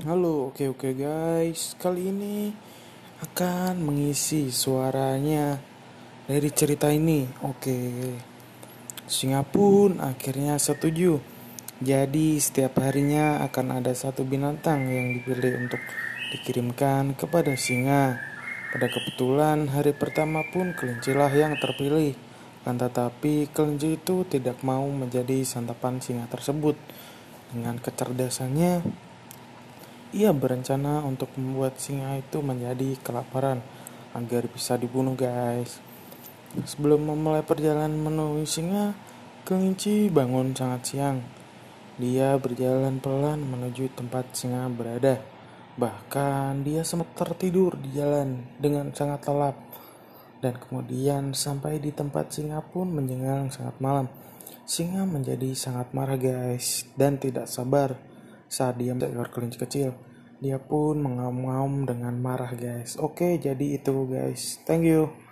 Halo, oke oke guys. Kali ini akan mengisi suaranya dari cerita ini. Oke. Singa pun akhirnya setuju. Jadi setiap harinya akan ada satu binatang yang dipilih untuk dikirimkan kepada singa. Pada kebetulan hari pertama pun kelincilah yang terpilih. Kan tetapi kelinci itu tidak mau menjadi santapan singa tersebut. Dengan kecerdasannya, ia berencana untuk membuat singa itu menjadi kelaparan agar bisa dibunuh guys. Sebelum memulai perjalanan menemui singa, kelinci bangun sangat siang. Dia berjalan pelan menuju tempat singa berada. Bahkan dia sempat tertidur di jalan dengan sangat lelap. Dan kemudian sampai di tempat singa pun menjelang sangat malam. Singa menjadi sangat marah guys dan tidak sabar saat dia seekor kelinci kecil. Dia pun mengaum-ngaum dengan marah guys. Oke, jadi itu guys. Thank you.